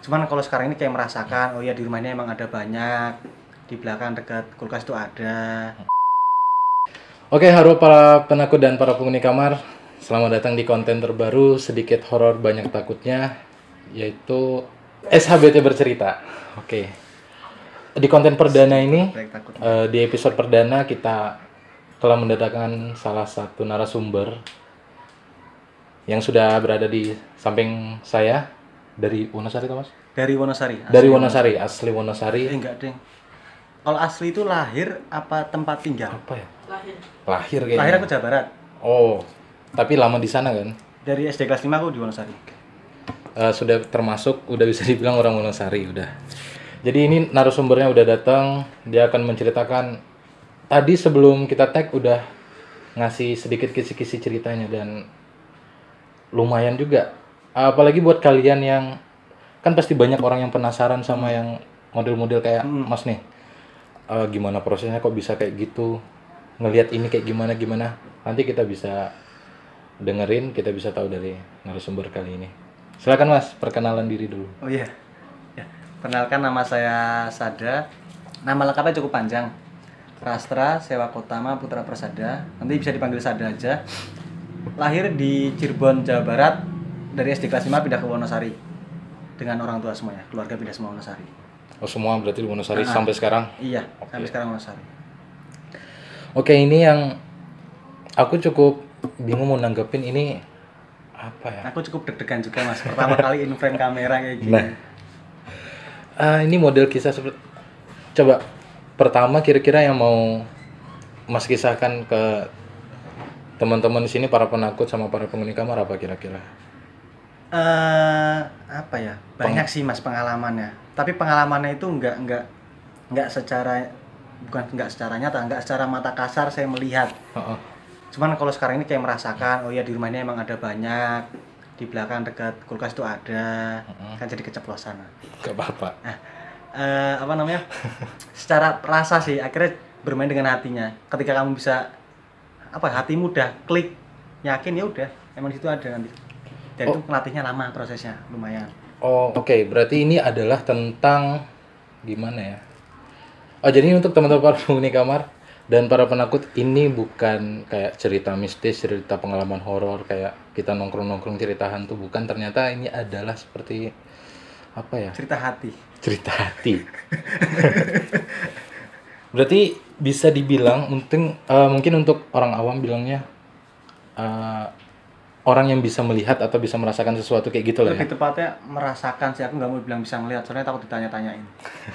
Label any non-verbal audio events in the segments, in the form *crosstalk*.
cuman kalau sekarang ini kayak merasakan oh ya di rumah ini emang ada banyak di belakang dekat kulkas itu ada Oke, halo para penakut dan para penghuni kamar. Selamat datang di konten terbaru sedikit horor banyak takutnya yaitu SHBT bercerita. Oke. Di konten perdana ini eh, di episode perdana kita telah mendatangkan salah satu narasumber yang sudah berada di samping saya dari Wonosari Thomas. dari Wonosari asli Dari Wonosari, asli Wonosari. eh, enggak deng kalau asli itu lahir apa tempat tinggal Apa ya? Lahir. Lahir kayaknya. lahir aku Jawa Barat Oh, tapi lama di sana kan? dari SD kelas 5 aku di Wonosari Eh, sudah termasuk udah bisa dibilang orang Wonosari udah. Jadi ini narasumbernya udah datang, dia akan menceritakan tadi sebelum kita tag udah ngasih sedikit kisi-kisi ceritanya dan lumayan juga. Apalagi buat kalian yang kan pasti banyak orang yang penasaran sama yang model-model kayak Mas nih. Eh, gimana prosesnya kok bisa kayak gitu? Ngelihat ini kayak gimana gimana? Nanti kita bisa dengerin, kita bisa tahu dari narasumber kali ini. Silakan Mas, perkenalan diri dulu. oh iya ya. perkenalkan nama saya Sada nama lengkapnya cukup panjang Rastra Sewa Kotama Putra Persada nanti bisa dipanggil Sada aja lahir di Cirebon Jawa Barat dari SD kelas 5 pindah ke Wonosari dengan orang tua semuanya keluarga pindah semua Wonosari Oh semua berarti di Wonosari sampai sekarang. iya sampai sekarang Wonosari Oke ini yang aku cukup bingung mau nanggepin ini apa ya? aku cukup deg-degan juga mas pertama kali in frame kamera kayak gini Nah, ah, ini model kisah seperti coba pertama kira-kira yang mau Mas kisahkan ke teman-teman di sini para penakut sama para penghuni kamar apa kira-kira? Eh apa ya? Banyak sih mas pengalamannya. Tapi pengalamannya itu nggak nggak nggak secara bukan nggak secara nyata nggak secara mata kasar saya melihat. Heeh. cuman kalau sekarang ini kayak merasakan oh ya di rumah ini emang ada banyak di belakang dekat kulkas itu ada kan jadi keceplosan. Gak apa-apa. nah eh, apa namanya? Secara rasa sih akhirnya bermain dengan hatinya. Ketika kamu bisa apa ya, hatimu udah klik yakin ya udah emang di situ ada nanti dan itu ngelatihnya lama prosesnya lumayan Oh oke, berarti ini adalah tentang gimana ya? Oh jadi ini untuk teman-teman para penghuni kamar dan para penakut ini bukan kayak cerita mistis, cerita pengalaman horor kayak kita nongkrong-nongkrong cerita hantu bukan. Ternyata ini adalah seperti apa ya? cerita hati Cerita hati. *laughs* berarti bisa dibilang mungkin eh, mungkin untuk orang awam bilangnya eh, orang yang bisa melihat atau bisa merasakan sesuatu kayak gitu lah ya. lebih tepatnya merasakan sih aku nggak mau bilang bisa ngeliat soalnya takut ditanya-tanyain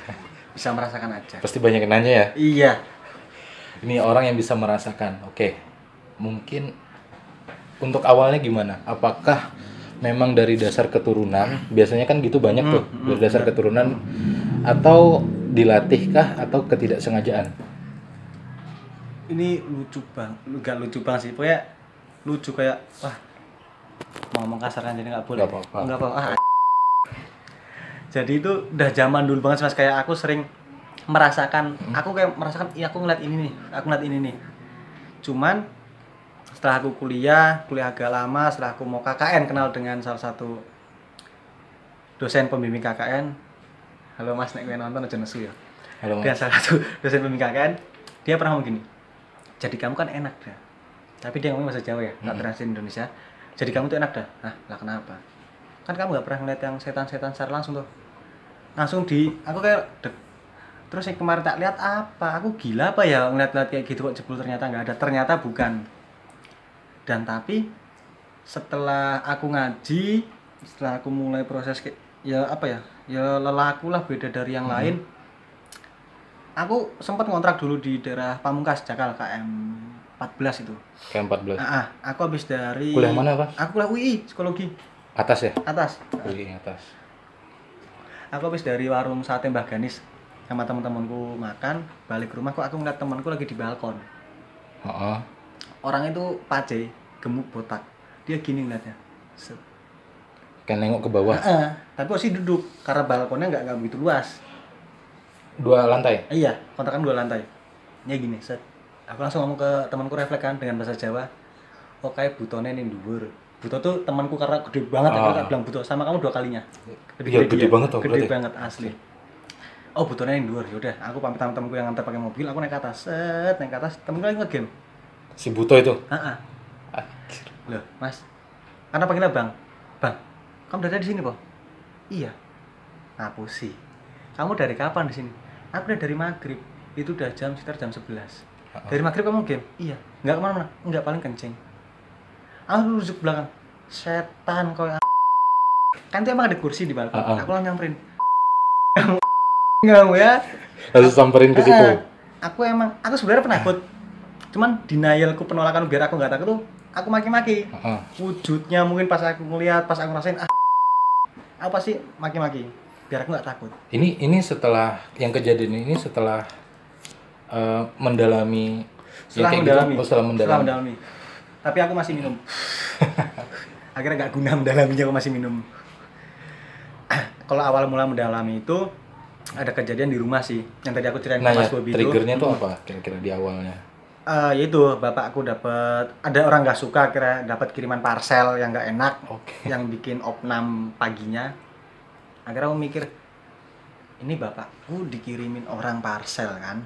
*laughs* bisa merasakan aja Pasti banyak yang nanya ya. iya Ini orang yang bisa merasakan. Oke. Mungkin untuk awalnya gimana? Apakah memang dari dasar keturunan? Biasanya kan gitu banyak tuh. Dari dasar keturunan atau dilatihkah atau ketidaksengajaan? ini lucu bang lu gak lucu bang sih pokoknya lucu kayak wah mau ngomong kasar kan jadi nggak boleh. Nggak apa-apa. nggak apa ah, jadi itu udah zaman dulu banget mas. Kayak aku sering merasakan aku kayak merasakan iya aku ngeliat ini nih aku ngeliat ini nih. Cuman setelah aku kuliah kuliah agak lama setelah aku mau KKN kenal dengan salah satu dosen pembimbing KKN halo mas. Nek nonton aja nesu ya. Halo, Mas. dengan salah satu *laughs* dosen pembimbing KKN dia pernah ngomong gini jadi kamu kan enak dah tapi dia ngomong bahasa Jawa ya nggak translate Indonesia jadi kamu tuh enak dah? Nah lah kenapa? Kan kamu nggak pernah ngeliat yang setan-setan secara langsung tuh. Langsung di aku kayak dek terus yang kemarin tak lihat apa? Aku gila apa ya ngeliat-ngeliat kayak gitu kok jebul ternyata nggak ada? Ternyata bukan. Dan tapi setelah aku ngaji setelah aku mulai proses kayak ya apa ya? Ya lelaku lah beda dari yang lain. Aku sempat ngontrak dulu di daerah Pamungkas Jakal KM 14 itu Kayak 14. ah, ah, aku habis dari Kuliah mana, Pak? aku kuliah UI psikologi Atas ya? atas Wih, atas. aku habis dari warung sate Mbah Ganis sama teman-temanku makan balik ke rumah kok aku ngeliat temanku lagi di balkon Heeh. orang itu pace gemuk botak dia gini ngeliatnya Set. Kayak nengok ke bawah. Heeh, tapi posisi duduk karena balkonnya nggak nggak begitu luas Dua lantai. Eh, iya kontrakan dua lantai ya gini set aku langsung ngomong ke temanku refleks kan dengan bahasa Jawa oh kayak butone nih dhuwur Buto tuh temanku karena gede banget aku Ah. tak bilang Buto sama kamu dua kalinya. Iya, gede dia. banget tuh, Gede berarti. banget asli. Oh, Butonya yang luar. Yaudah, aku pamit sama temanku yang antar pakai mobil, aku naik ke atas. Set, naik ke atas, temenku lagi ngegame. Si Buto itu. Heeh. Anjir. Loh, Mas. Karena panggilnya Bang. Bang, kamu dari di sini, Po? Iya. Ngapusi. Kamu dari kapan di sini? Aku udah dari maghrib. Itu udah jam sekitar jam 11. Dari maghrib kamu game? Iya. Nggak ke mana-mana? Nggak paling kencing. Aku rujuk belakang. Setan kau Kan itu emang ada kursi di balkon. Ah. Aku langsung nyamperin. Kamu *laughs* kamu ya. Lalu samperin ke situ. Aku emang, aku sebenarnya penakut. Cuman denialku penolakan biar aku nggak takut tuh, aku maki-maki Heeh. wujudnya mungkin pas aku ngeliat pas aku ngerasain ah apa sih maki-maki biar aku nggak takut Ini ini setelah yang kejadian ini setelah eh, mendalami ya setelah gitu. mendalami Oh, setelah mendalami. mendalami tapi aku masih minum *laughs* akhirnya nggak guna mendalaminya aku masih minum *clears throat* kalau awal mula mendalami itu ada kejadian di rumah sih yang tadi aku ceritain Nah, ke ya, Mas Bobi itu triggernya tuh Hmm. apa kira-kira di awalnya? Eh, yaitu bapakku dapat ada orang nggak suka kira dapat kiriman parcel yang nggak enak Oke. yang bikin opnam paginya akhirnya aku mikir ini bapakku dikirimin orang parcel kan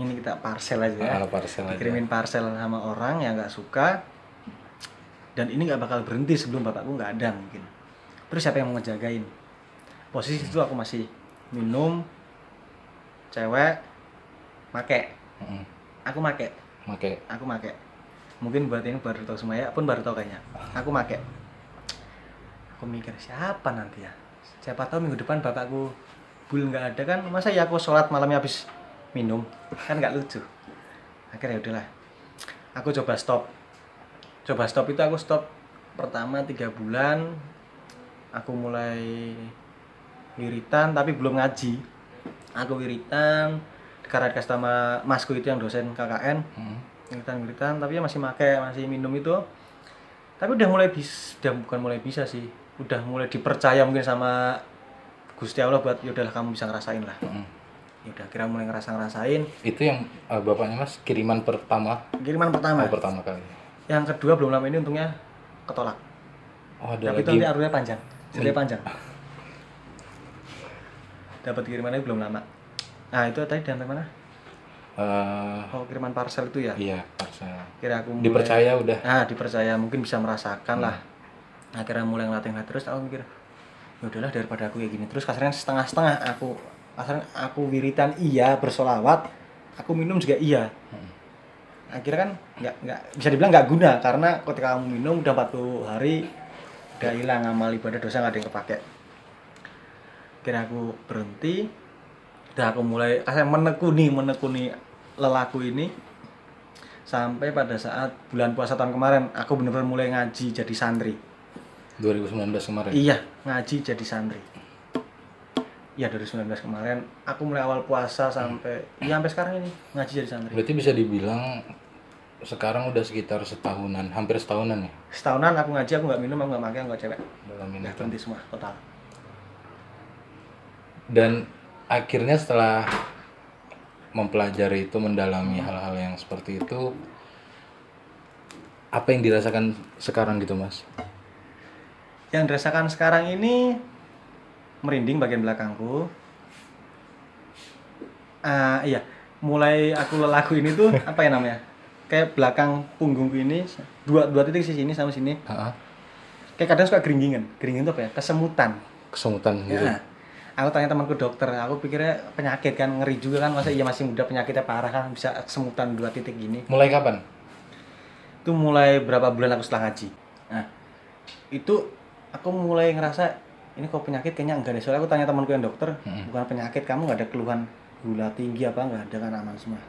ini kita parcel aja ya. Ala parcel aja. parcel sama orang yang nggak suka. Dan ini nggak bakal berhenti sebelum bapakku nggak ada mungkin. Terus siapa yang mau ngejagain? Posisi itu aku masih minum cewek make. Heeh. aku make. Oke. aku make. Mungkin buat ini baru tahu semua ya pun baru tahu kayaknya. Aku make. Aku mikir siapa nanti ya? Siapa tahu minggu depan bapakku bul nggak ada kan? Masa ya aku sholat malamnya habis minum. Kan nggak lucu. Akhirnya ya udahlah. Aku coba stop. Coba stop itu aku stop pertama tiga bulan. Aku mulai wiritan tapi belum ngaji. Aku wiritan karena dikasih sama masku itu yang dosen KKN Heeh. wiritan wiritan tapi ya masih make masih minum itu. Tapi udah mulai bis udah bukan mulai bisa sih. Udah mulai dipercaya mungkin sama Gusti Allah buat yaudahlah kamu bisa ngerasain lah. Heeh. Ya udah kira mulai ngerasa ngerasain Itu yang eh, bapaknya Mas kiriman pertama. Kiriman pertama. Oh, pertama kali. yang kedua belum lama ini untungnya ketolak. Oh, ada tapi itu nanti arusnya panjang ceritanya panjang. Dapat kirimannya belum lama. Nah itu tadi dari mana? Eh, oh kiriman parcel itu ya? Iya, parcel. kira aku mulai- Dipercaya udah. ah dipercaya mungkin bisa merasakan Hmm. lah akhirnya mulai ngelatih terus aku mikir ya udahlah daripada aku kayak gini. Terus kasarnya setengah setengah aku kasarnya aku wiritan iya bersolawat. Aku minum juga iya. Hmm. akhirnya kan nggak nggak bisa dibilang nggak guna karena ketika kamu minum udah 40 hari udah hilang amal ibadah dosa nggak ada yang kepake. Akhirnya aku berhenti. Udah aku mulai kasarnya menekuni menekuni lelaku ini sampai pada saat bulan puasa tahun kemarin aku bener-bener mulai ngaji jadi santri. 2019 kemarin. iya ngaji jadi santri iya dari 19 kemarin. Aku mulai awal puasa sampai iya sampai sekarang ini ngaji jadi santri. Berarti bisa dibilang sekarang udah sekitar setahunan, hampir setahunan ya? Setahunan aku ngaji aku nggak minum aku nggak makan aku nggak cewek. Dalam ini. udah berhenti semua total. Dan akhirnya setelah mempelajari itu, mendalami hal-hal yang seperti itu, apa yang dirasakan sekarang gitu mas? yang dirasakan sekarang ini merinding bagian belakangku Ah iya mulai aku lelaku ini tuh *laughs* apa ya namanya kayak belakang punggungku ini dua dua titik sisi sini sama sini Ah, kayak kadang suka geringgingan geringin tuh apa ya kesemutan kesemutan gitu. Ya. Aku tanya temanku dokter, aku pikirnya penyakit kan ngeri juga kan masa iya masih muda penyakitnya parah kan bisa kesemutan dua titik gini. Mulai kapan? Itu mulai berapa bulan aku setelah ngaji. Nah, itu aku mulai ngerasa ini kok penyakit kayaknya enggak deh. Soalnya aku tanya temanku yang dokter, Hmm. bukan penyakit kamu nggak ada keluhan gula tinggi apa nggak ada kan aman semua.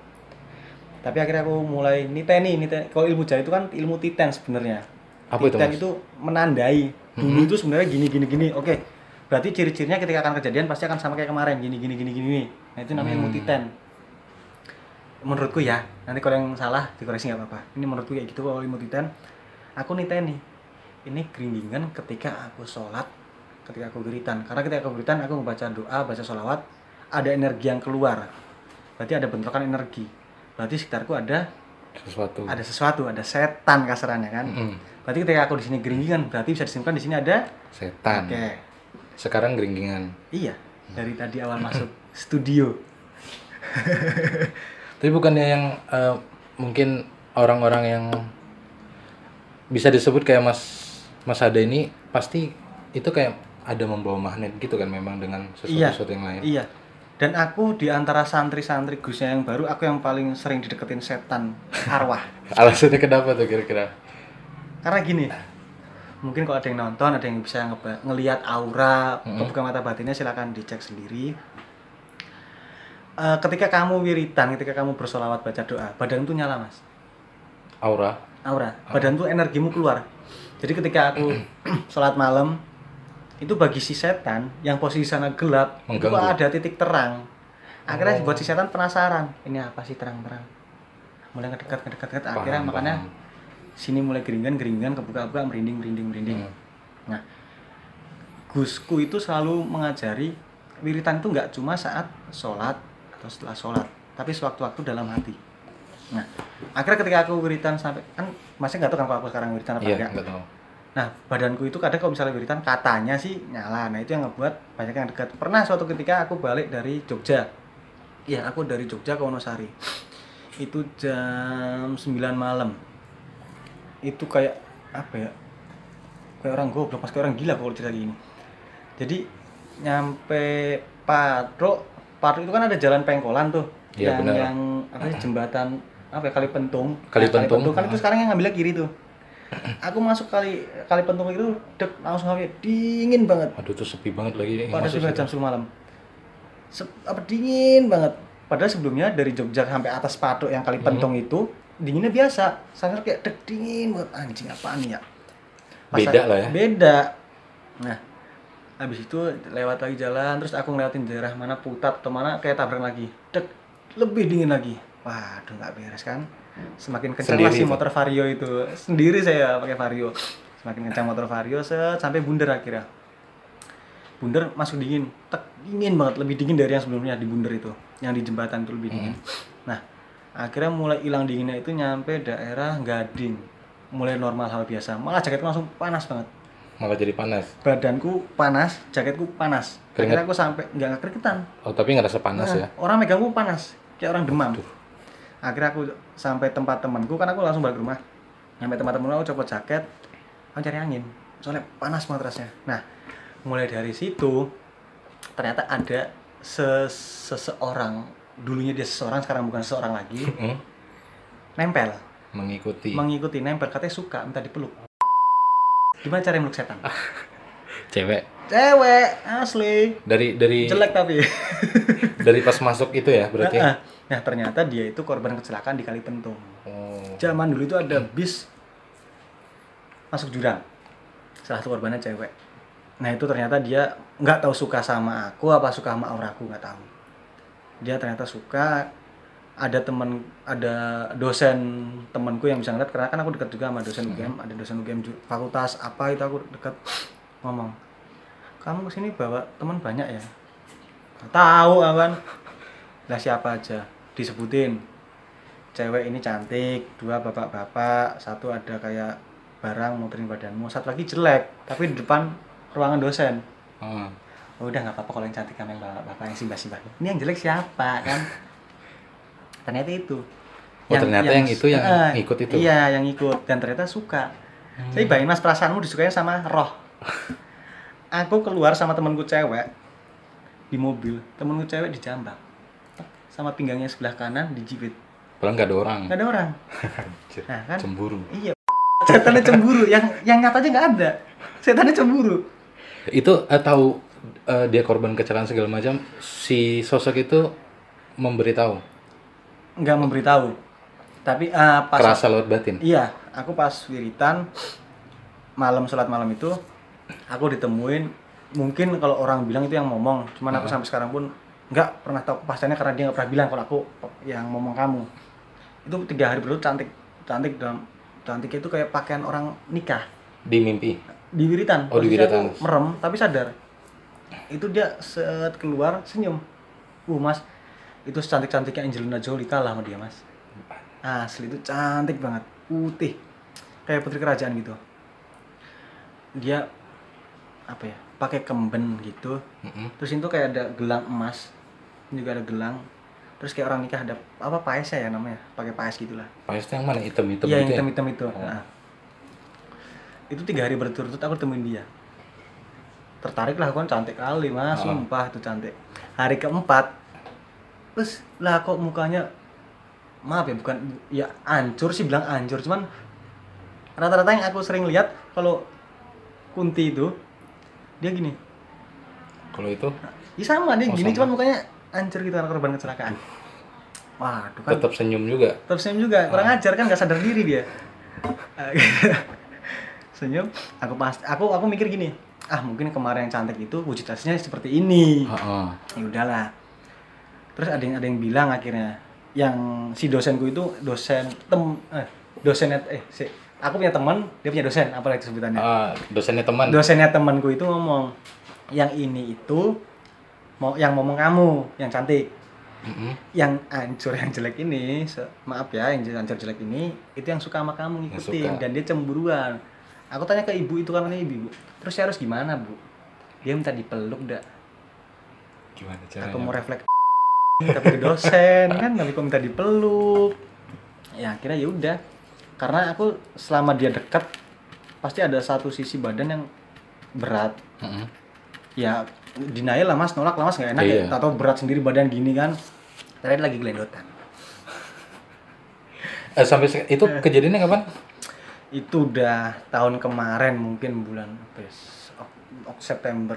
Tapi akhirnya aku mulai niteni, niteni. Kalau ilmu jahit itu kan ilmu titen sebenarnya. Apa itu, Titen Mas? itu menandai. Dulu itu sebenarnya gini gini gini. Oke. Berarti ciri-cirinya ketika akan kejadian pasti akan sama kayak kemarin, gini gini gini gini. Nah, itu namanya ilmu Hmm. titen. Menurutku ya, nanti kalau yang salah dikoreksi nggak apa-apa. Ini menurutku kayak gitu kalau ilmu titen. Aku niteni. Ini geringgingan ketika aku sholat, ketika aku geritan. Karena ketika aku geritan, aku membaca doa, baca sholawat, ada energi yang keluar. Berarti ada bentrokan energi. Berarti sekitarku ada Sesuatu. ada sesuatu, ada setan kasarannya kan. Mm-mm. berarti ketika aku di sini geringgingan berarti bisa disimpulkan di sini ada Setan. oke Sekarang geringgingan. iya dari tadi awal masuk *laughs* studio Tapi bukannya yang eh, mungkin orang-orang yang bisa disebut kayak Mas Mas Ade ini pasti itu kayak ada membawa magnet gitu kan memang dengan Iya. sesuatu yang lain. iya dan aku di antara santri-santri Gusnya yang baru aku yang paling sering dideketin setan *laughs* arwah Alasannya kenapa tuh kira-kira? karena gini mungkin kalau ada yang nonton ada yang bisa ngeba- ngelihat aura kebuka mata batinnya silakan dicek sendiri Eh, ketika kamu wiritan ketika kamu bersolawat baca doa badan tuh nyala mas Aura. aura badan tuh energimu keluar jadi ketika aku *clears throat* *clears throat* sholat malam itu bagi si setan yang posisi sana gelap itu Mengganggu. kok ada titik terang akhirnya Oh. buat si setan penasaran ini apa sih terang-terang mulai ngedekat ngedekat ngedekat akhirnya Paham, makanya paham. sini mulai geringan geringan kebuka-buka merinding merinding merinding Hmm. nah Gusku itu selalu mengajari wiritan itu nggak cuma saat sholat atau setelah sholat tapi sewaktu-waktu dalam hati nah akhirnya ketika aku wiritan sampai kan masih nggak tahu kan kalau aku sekarang wiritan apa Iya, enggak enggak tahu. Nah badanku itu kadang kalau misalnya wiritan katanya sih nyala. Nah itu yang ngebuat banyak yang dekat pernah suatu ketika aku balik dari Jogja. Iya aku dari Jogja ke Wonosari. Itu jam 9 malam. Itu kayak apa ya kayak orang goblok pas kayak orang gila kalau cerita gini. Jadi nyampe Patruk Patruk itu kan ada jalan pengkolan tuh. Iya, yang benar. yang apa sih jembatan apa ya, kali pentung Kali Nah, Pentung, kan itu sekarang yang ngambilnya kiri tuh aku masuk kali kali pentung itu dek langsung kayak dingin banget. Aduh tuh sepi banget lagi. pada sudah jam 10 malam. Se- apa dingin banget. Padahal sebelumnya dari Jogja sampai atas Patok yang kali Hmm. pentung itu dinginnya biasa. Saya kayak dek dingin banget. Anjing apaan nih ya? Beda saya- lah ya. beda. Nah habis itu lewat lagi jalan terus aku ngelewatin daerah mana putat atau mana kayak tabrak lagi. Dek lebih dingin lagi. Waduh nggak beres kan semakin kencang Sendiri itu? motor vario itu. Sendiri saya pakai vario. Semakin kencang motor vario set sampai bundar akhirnya. Bundar masuk dingin. Tek dingin banget. Lebih dingin dari yang sebelumnya di bundar itu. Yang di jembatan itu lebih dingin. Nah akhirnya mulai hilang dinginnya itu nyampe daerah Gading. Mulai normal hal biasa. Malah jaketku langsung panas banget. Malah jadi panas. badanku panas jaketku panas. Keringet? akhirnya aku sampai nggak nggak keringetan. Oh tapi ngerasa panas Nah, ya? orang megangku panas kayak orang demam akhirnya aku sampai tempat temanku kan aku langsung balik rumah. Sampai tempat temanku aku copot jaket aku cari angin. Soalnya panas banget rasanya. Nah mulai dari situ ternyata ada se- seseorang. Dulunya dia seseorang sekarang bukan seseorang lagi. Nempel. Mengikuti. mengikuti nempel. Katanya suka minta dipeluk. Gimana cara meluk setan? *laughs* Cewek. cewek asli. Dari dari jelek tapi. *laughs* Dari pas masuk itu ya berarti. Nah, ternyata dia itu korban kecelakaan di Kali Pentung Oh. zaman dulu itu ada bis masuk jurang. Salah satu korbannya cewek. Nah itu ternyata dia nggak tahu suka sama aku apa suka sama auraku nggak tahu. Dia ternyata suka. Ada temen ada dosen temanku yang bisa ngeliat karena kan aku dekat juga sama dosen UGM ada dosen UGM fakultas apa itu aku dekat ngomong kamu ke sini bawa teman banyak ya? Tahu awan. Lah siapa aja disebutin. Cewek ini cantik dua bapak-bapak satu ada kayak barang muterin badanmu satu lagi jelek tapi di depan ruangan dosen. Ah. oh, udah nggak apa-apa kalau yang cantik sama yang bapak-bapak yang simbah-simbah. Ini yang jelek siapa kan? *laughs* Ternyata itu. Oh, ternyata yang itu yang Eh, ikut itu. iya yang ikut. Dan ternyata suka. Saya bayangin mas perasaanmu disukai sama roh. *laughs* Aku keluar sama temanku cewek di mobil temanku cewek dijambak sama pinggangnya sebelah kanan dijepit. Padahal nggak ada orang. nggak ada orang. Nah kan? Cemburu. iya. Setannya cemburu. Yang yang nyatanya nggak ada. Setannya cemburu. Itu eh, tahu eh, dia korban kecelakaan segala macam, si sosok itu memberitahu, nggak memberitahu. Tapi eh, pas kerasa lewat batin. iya. Aku pas wiritan malam sholat malam itu aku ditemuin mungkin kalau orang bilang itu yang ngomong cuman aku sampai sekarang pun nggak pernah tahu kepastiannya karena dia nggak pernah bilang kalau aku yang ngomong kamu. Itu tiga hari berlalu cantik cantik dalam cantik itu kayak pakaian orang nikah. Di mimpi. di wiritan. Oh, di wiritan. merem tapi sadar. Itu dia set keluar senyum. Uh mas itu secantik cantiknya Angelina Jolie kalah sama dia mas. Asli itu cantik banget. Putih. Kayak putri kerajaan gitu. Dia apa ya pakai kemben gitu. Mm-mm. terus itu kayak ada gelang emas juga ada gelang. Terus kayak orang nikah ada apa paes ya namanya? Pakai paes gitulah. Paes itu yang mana? Hitam-hitam iya gitu ya? hitam hitam itu. Oh. Nah. itu tiga hari berturut-turut aku temuin dia. Tertarik lah aku kan cantik kali mas. Oh. sumpah itu cantik. Hari keempat terus lah kok mukanya maaf ya bukan ya hancur sih bilang hancur cuman rata-rata yang aku sering lihat kalau kunti itu dia gini. Kalau itu? Ya sama dia Oh, gini sama. cuman mukanya gitu karena korban kecelakaan. Waduh kan. Tetap senyum juga. tetap senyum juga. Kurang Ah. ajar kan gak sadar diri dia. *laughs* Senyum. Aku pas aku aku mikir gini. Ah mungkin kemarin yang cantik itu wujud aslinya seperti ini. Heeh. ya udahlah. Terus ada yang ada yang bilang akhirnya yang si dosenku itu dosen tem eh dosen eh si, aku punya teman dia punya dosen apa lagi sebutannya? Ah, dosennya teman. dosennya temanku itu ngomong yang ini itu mau yang ngomong kamu yang cantik. Mm-mm. yang hancur yang jelek ini maaf ya yang hancur jelek ini itu yang suka sama kamu ngikutin dan dia cemburuan. Aku tanya ke ibu itu kan ibu ibu. Terus saya harus gimana bu? Dia minta dipeluk dak. Gimana aku caranya? mau refleks *laughs* tapi ke dosen kan? Tapi kok minta dipeluk? Ya akhirnya ya udah. Karena aku selama dia dekat pasti ada satu sisi badan yang berat. Mm-mm. ya denial lah mas. Nolak lah mas. Nggak enak Iya. ya atau berat sendiri badan gini kan. Tadi lagi gelendotan Eh, sampai itu kejadiannya kapan? itu udah tahun kemarin mungkin bulan apa ya, September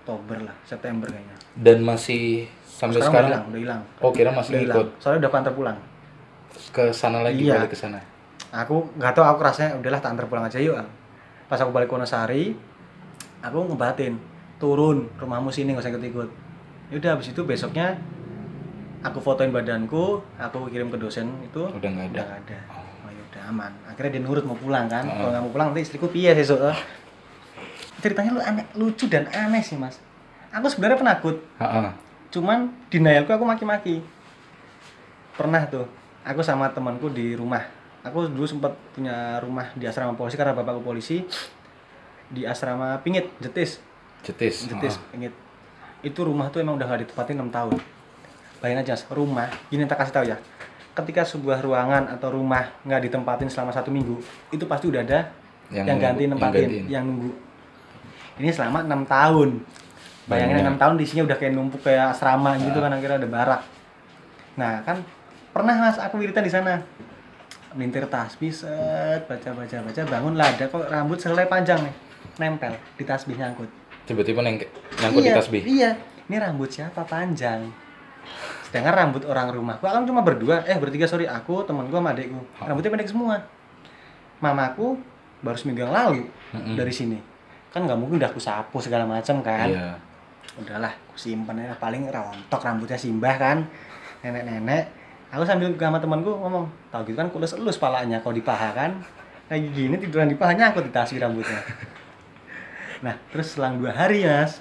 Oktober lah. September kayaknya. Dan masih sampai sekarang? hilang udah hilang. Oh, kira masih udah ikut. Soalnya udah kantor pulang. Ke sana lagi Iya. balik ke sana. aku nggak tahu aku rasanya udahlah tak antar pulang aja yuk pas aku balik ke Wonosari aku ngebatin turun rumahmu sini nggak usah ikut-ikut. Udah habis itu besoknya aku fotoin badanku aku kirim ke dosen itu Udah nggak ada. udah nggak ada. Oh. Ya udah aman. Akhirnya dia nurut mau pulang kan. Heeh. kalau nggak mau pulang nanti istriku piye sesuk eh. ceritanya lu aneh lucu dan aneh sih mas. Aku sebenarnya penakut. Heeh. cuman denialku aku maki-maki. Pernah tuh aku sama temanku di rumah. Aku dulu sempat punya rumah di asrama polisi karena bapakku polisi di asrama Pingit Jetis Cetis. Jetis Heeh. Pingit itu rumah tuh emang udah gak ditempatin 6 tahun. Bayangin aja rumah ini tak kasih tahu ya. Ketika sebuah ruangan atau rumah nggak ditempatin selama satu minggu itu pasti udah ada yang, nunggu- ganti yang nempatin gantiin. yang, nunggu. Ini selama enam tahun. Bayangin Banyak. enam tahun di sini udah kayak numpuk kayak asrama gitu kan akhirnya ada barak. Nah kan pernah mas aku wiritan di sana. Mintir tasbih set baca baca baca bangun lah ada kok rambut selai panjang nih nempel di tasbih nyangkut Tiba-tiba neng nyangkut di iya, tasbih. iya. Ini rambut siapa? Panjang. Sedangkan rambut orang rumah. Gua kan cuma berdua. Eh bertiga sorry. Aku temen gua sama adekku rambutnya pendek semua. Mamaku baru seminggu yang lalu Mm-mm. dari sini. Kan nggak mungkin udah aku sapu segala macam kan. Iya. udahlah aku simpen aja. Paling rontok rambutnya simbah kan. Nenek-nenek. Aku sambil sama temanku ngomong tau gitu kan kulus elus palanya kalau di paha kan. Kayak gini tiduran di pahanya aku ditasih rambutnya nah terus selang dua hari mas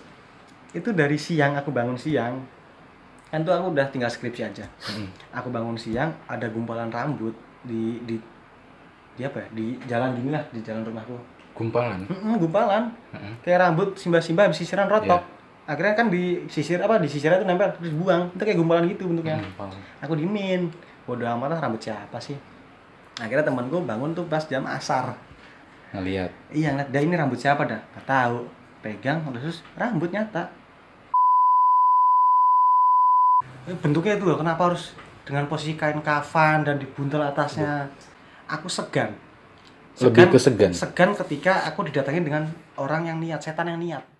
itu dari siang aku bangun siang kan tuh aku udah tinggal skripsi aja. Aku bangun siang ada gumpalan rambut di di di apa ya? Di jalan gini lah di jalan rumahku. Gumpalan. Mm-mm, gumpalan. Heeh. kayak rambut simbah-simbah habis sisiran rotok. Akhirnya kan di sisir apa di sisirnya itu nempel terus buang. Itu kayak gumpalan gitu bentuknya. Gumpalan. aku dimin bodo amat lah rambut siapa sih? Akhirnya temanku bangun tuh pas jam asar Ngeliat. iya ngeliat dah ini rambut siapa dah? Nggak tahu. Pegang terus rambut nyata. Eh, bentuknya itu loh kenapa harus dengan posisi kain kafan dan dibuntel atasnya? Aku segan. Lebih ke segan. segan ketika aku didatangin dengan orang yang niat setan yang niat